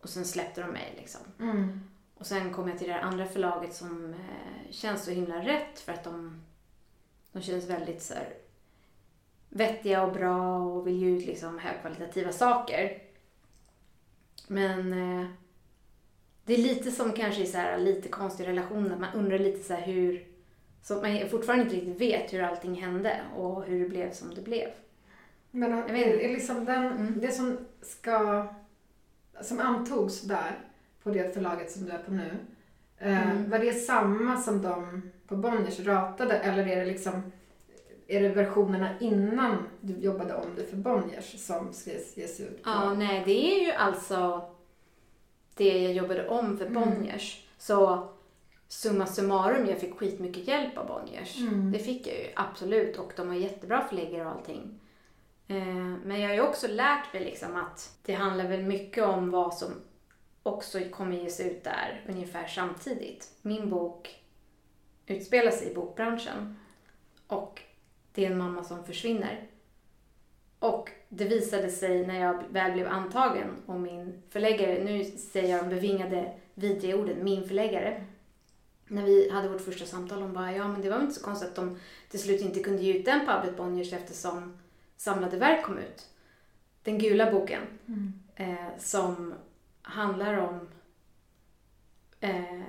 och sen släppte de mig liksom. Och sen kom jag till det här andra förlaget som eh, känns så himla rätt för att de, de känns väldigt så här, vettiga och bra och vill ge ut liksom högkvalitativa saker. Men eh, det är lite som kanske i så här, lite konstig relation, att man undrar lite så här hur, så att man fortfarande inte riktigt vet hur allting hände och hur det blev som det blev. Men inte. är liksom den, Mm. det som ska, som antogs där på det förlaget som du är på nu, eh, Mm. var det samma som de på Bonniers ratade eller är det liksom är det versionerna innan du jobbade om det för Bonniers som ska ges ut? på- Ja, nej, det är ju alltså det jag jobbade om för Mm. Bonniers. Så summa summarum, jag fick skitmycket hjälp av Bonniers. Mm. Det fick jag ju absolut och de har jättebra förläggare och allting. Eh, men jag har ju också lärt mig liksom att det handlar väl mycket om vad som också kommer ges ut där ungefär samtidigt. Min bok utspelar sig i bokbranschen och det är en mamma som försvinner. Och det visade sig när jag väl blev antagen och min förläggare, nu säger jag de bevingade vidriga orden, min förläggare. När vi hade vårt första samtal, hon bara, ja men det var väl inte så konstigt att de till slut inte kunde ge ut den på Albert Bonniers eftersom Samlade verk kom ut. Den gula boken Mm. eh, som handlar om eh,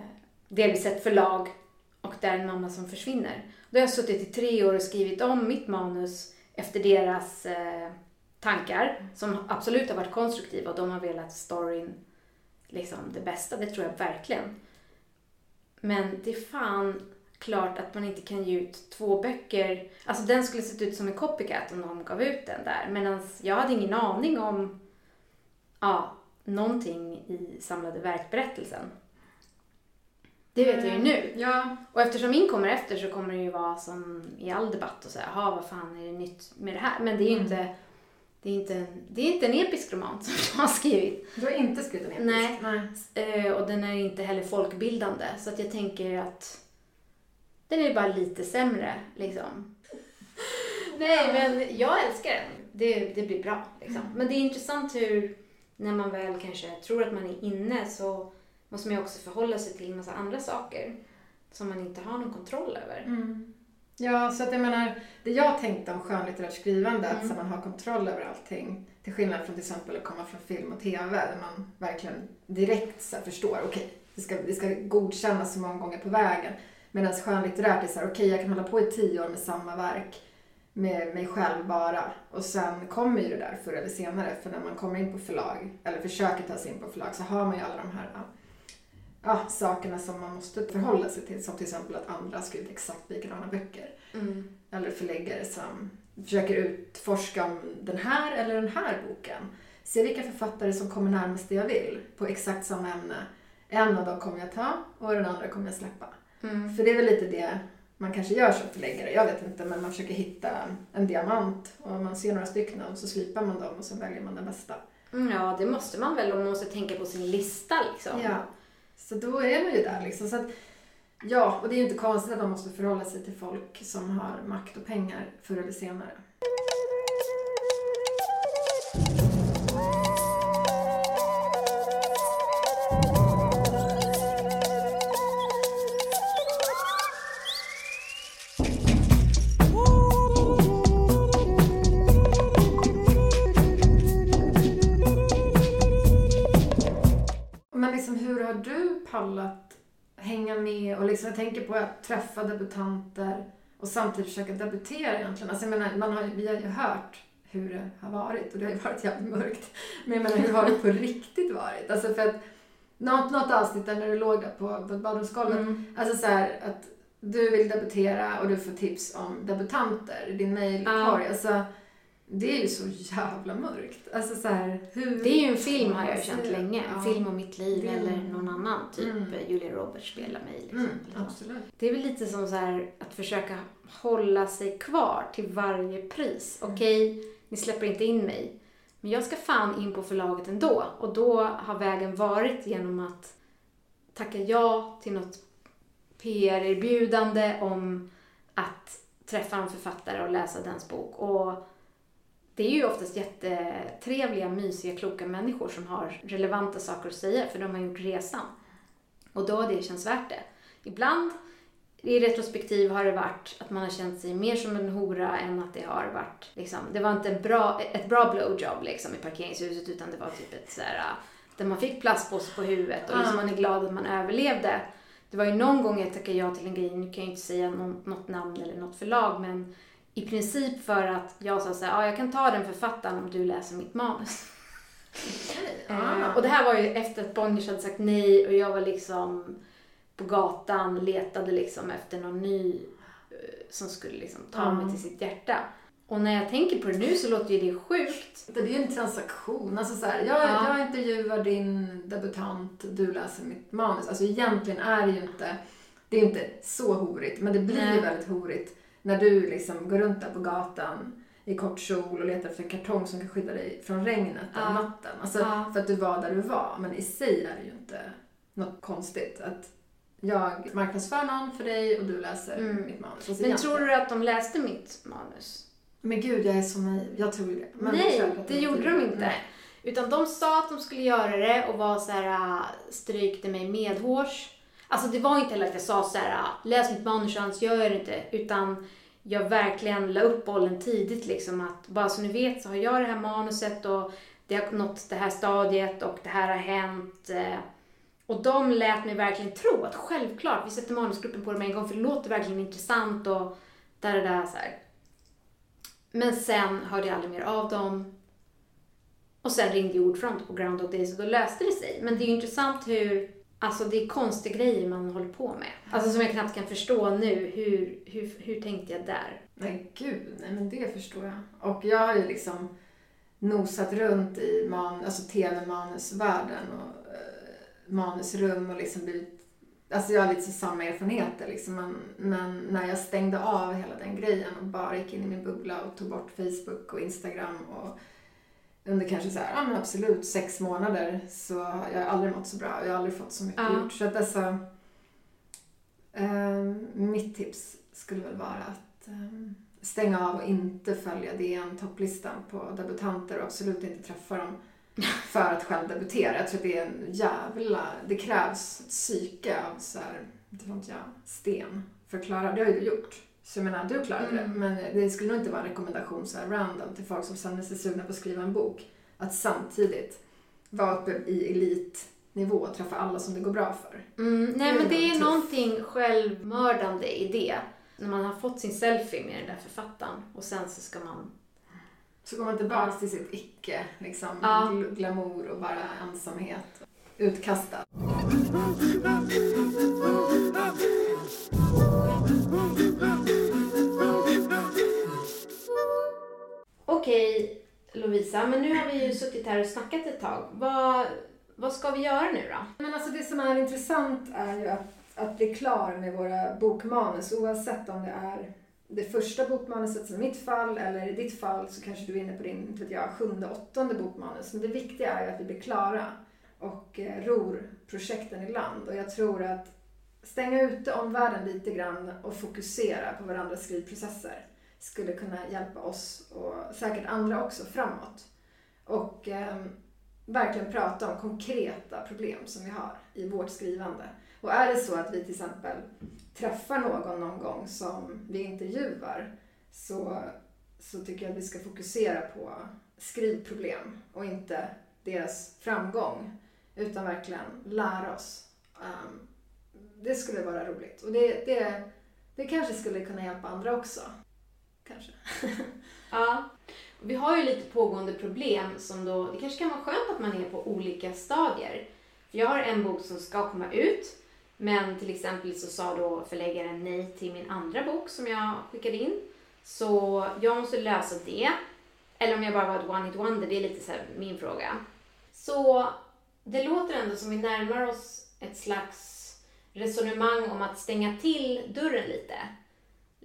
delvis ett förlag och där en mamma som försvinner. Då har jag suttit i tre år och skrivit om mitt manus efter deras eh, tankar som absolut har varit konstruktiva och de har velat storyn liksom det bästa, det tror jag verkligen. Men det är fan klart att man inte kan ge ut två böcker. Alltså den skulle sett ut som en copycat om de gav ut den där. Medan jag hade ingen aning om ja, någonting i samlade verkberättelsen. Det vet jag ju nu. Ja, Och eftersom min kommer efter så kommer det ju vara som i all debatt och säga, jaha vad fan är det nytt med det här? Men det är ju Mm. inte, det är inte, en, det är inte en episk roman som jag har skrivit. du har inte skrivit en episk? Nej. Nej. Eh, och den är inte heller folkbildande. Så att jag tänker att den är bara lite sämre liksom. Nej, men jag älskar den. Det, det blir bra liksom. Men det är intressant hur, när man väl kanske tror att man är inne så måste man ju också förhålla sig till en massa andra saker som man inte har någon kontroll över. Mm. Ja, så att jag menar, det jag tänkte om skönlitterärt skrivande, att Mm. så man har kontroll över allting. Till skillnad från till exempel att komma från film och TV, där man verkligen direkt så förstår, okej, det, ska, det ska godkännas så många gånger på vägen. Medan skönlitterärt är så här, okej, jag kan hålla på i tio år med samma verk, med mig själv bara. Och sen kommer ju det där förr eller senare, för när man kommer in på förlag, eller försöker ta sig in på förlag, så har man ju alla de här ja, sakerna som man måste förhålla sig till. Som till exempel att andra har skrivit exakt likadana böcker. Mm. Eller förläggare som försöker utforska om den här eller den här boken. Se vilka författare som kommer närmast det jag vill på exakt samma ämne. En av dem kommer jag ta och den andra kommer jag släppa. Mm. För det är väl lite det man kanske gör som förläggare. Jag vet inte, men man försöker hitta en diamant och man ser några stycken och så slipar man dem och så väljer man den bästa. Mm, Ja, det måste man väl om man måste tänka på sin lista liksom. Ja, så då är man ju där liksom. Så att, ja, och det är ju inte konstigt att man måste förhålla sig till folk som har makt och pengar förr eller senare. Liksom, jag tänker på att träffa debutanter och samtidigt försöka debutera egentligen. Alltså jag menar, man har, vi har ju hört hur det har varit och det har ju varit jävligt mörkt. Men jag menar, hur har det på riktigt varit? Alltså för att något, något avsnitt där när du låg där på, på badrumsgolvet, mm. alltså så här, att du vill debutera och du får tips om debutanter i din mejlkorg. Ja. Alltså, det är ju så jävla mörkt. Alltså så här, hur... Det är ju en film har jag känt länge. En film om mitt liv mm. eller någon annan. Typ mm. Julia Roberts spelar mig. Liksom. Mm, absolut. Det är väl lite som så här, att försöka hålla sig kvar till varje pris. Mm. Okej, ni släpper inte in mig. Men jag ska fan in på förlaget ändå. Och då har vägen varit genom att tacka ja till något PR-erbjudande om att träffa en författare och läsa dens bok. Och det är ju oftast jättetrevliga, mysiga, kloka människor som har relevanta saker att säga för de har gjort resan. Och då har det känts värt det. Ibland i retrospektiv har det varit att man har känt sig mer som en hora än att det har varit liksom, det var inte en bra, ett bra blowjob liksom i parkeringshuset utan det var typ ett sådär där man fick plastpåse på huvudet och liksom man är glad att man överlevde. Det var ju någon gång jag tackade ja till en grej, nu kan jag inte säga något namn eller något förlag men i princip för att jag sa såhär, ja jag kan ta den författaren om du läser mitt manus. uh, och det här var ju efter att Bonniers hade sagt nej och jag var liksom på gatan, letade liksom efter någon ny uh, som skulle liksom ta mm. mig till sitt hjärta. Och när jag tänker på det nu så låter ju det sjukt. Det är ju en transaktion. Alltså så här, jag, ja. jag intervjuar din debutant, du läser mitt manus. Alltså egentligen är det ju inte, det är inte så horigt, men det blir Nej. väldigt horigt när du liksom går runt där på gatan i kort kjol och letar efter en kartong som kan skydda dig från regnet ja. den natten. Alltså ja. för att du var där du var. Men i sig är det ju inte något konstigt att jag marknadsför någon för dig och du läser mm. mitt manus. Alltså men tror du att de läste mitt manus? Men gud, jag är så naiv. Jag tror det. Men Nej, det gjorde de inte. Nej. Utan de sa att de skulle göra det och var så här, äh, strykte mig medhårs. Alltså det var inte heller att jag sa så här, ah, läs mitt manus annars gör jag det inte. Utan jag verkligen la upp bollen tidigt liksom att bara så ni vet så har jag det här manuset och det har nått det här stadiet och det här har hänt. Eh. Och de lät mig verkligen tro att självklart, vi sätter manusgruppen på det med en gång för det låter verkligen intressant och där, och där så här. Men sen hörde jag aldrig mer av dem. Och sen ringde Jordfront på Groundhog Days och då löste det sig. Men det är ju intressant hur, alltså det är konstiga grejer man håller på med. Alltså som jag knappt kan förstå nu. Hur, hur, hur tänkte jag där? Nej gud, nej men det förstår jag. Och jag har ju liksom nosat runt i man, alltså tv-manusvärlden och eh, manusrum och liksom blivit Alltså jag har lite så samma erfarenheter liksom. Men, men, när jag stängde av hela den grejen och bara gick in i min bubbla och tog bort Facebook och Instagram och under kanske så här, ja men absolut sex månader så jag har aldrig mått så bra. Jag har aldrig fått så mycket ja. gjort. Så att dessa, eh, mitt tips skulle väl vara att eh, stänga av och inte följa DN topplistan på debutanter och absolut inte träffa dem för att själv debutera. Jag tror att det är en jävla... Det krävs ett psyke av så här, inte vet jag, sten för att klara det. har ju du gjort. Så jag menar, du klarade mm. det. Men det skulle nog inte vara en rekommendation så här random till folk som känner sig sugna på att skriva en bok. Att samtidigt vara uppe i elitnivå och träffa alla som det går bra för. Mm, nej, det men det är tuff. någonting självmördande i det. När man har fått sin selfie med den där författaren och sen så ska man så går man tillbaks till sitt icke, liksom ja. glamour och bara ensamhet. Utkastad. Okej Lovisa, men nu har vi ju suttit här och snackat ett tag. Vad, vad ska vi göra nu då? Men alltså det som är intressant är ju att, att bli klar med våra bokmanus oavsett om det är det första bokmanuset som i mitt fall, eller i ditt fall så kanske du är inne på din, inte vet jag, sjunde, åttonde bokmanus. Men det viktiga är ju att vi blir klara och eh, ror projekten i land. Och jag tror att stänga ute omvärlden lite grann och fokusera på varandras skrivprocesser skulle kunna hjälpa oss och säkert andra också framåt. Och eh, verkligen prata om konkreta problem som vi har i vårt skrivande. Och är det så att vi till exempel träffar någon någon gång som vi intervjuar så, så tycker jag att vi ska fokusera på skrivproblem och inte deras framgång. Utan verkligen lära oss um, det skulle vara roligt. Och det, det, det kanske skulle kunna hjälpa andra också. Kanske. ja. Vi har ju lite pågående problem som då, det kanske kan vara skönt att man är på olika stadier. Jag har en bok som ska komma ut, men till exempel så sa då förläggaren nej till min andra bok som jag skickade in. Så jag måste lösa det. Eller om jag bara var ett one hit wonder, det är lite så min fråga. Så det låter ändå som vi närmar oss ett slags resonemang om att stänga till dörren lite.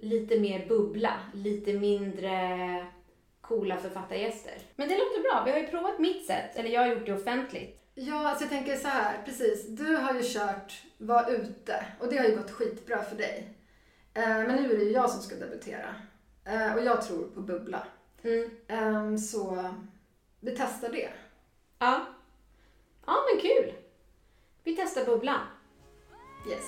Lite mer bubbla, lite mindre coola författargäster. Men det låter bra. Vi har ju provat mitt sätt, eller jag har gjort det offentligt. Ja, alltså jag tänker så här, precis. Du har ju kört Var ute och det har ju gått skitbra för dig. Eh, men nu är det ju jag som ska debutera. Eh, och jag tror på bubbla. Mm. Ehm, så vi testar det. Ja. Ja, men kul. Vi testar bubblan. Yes.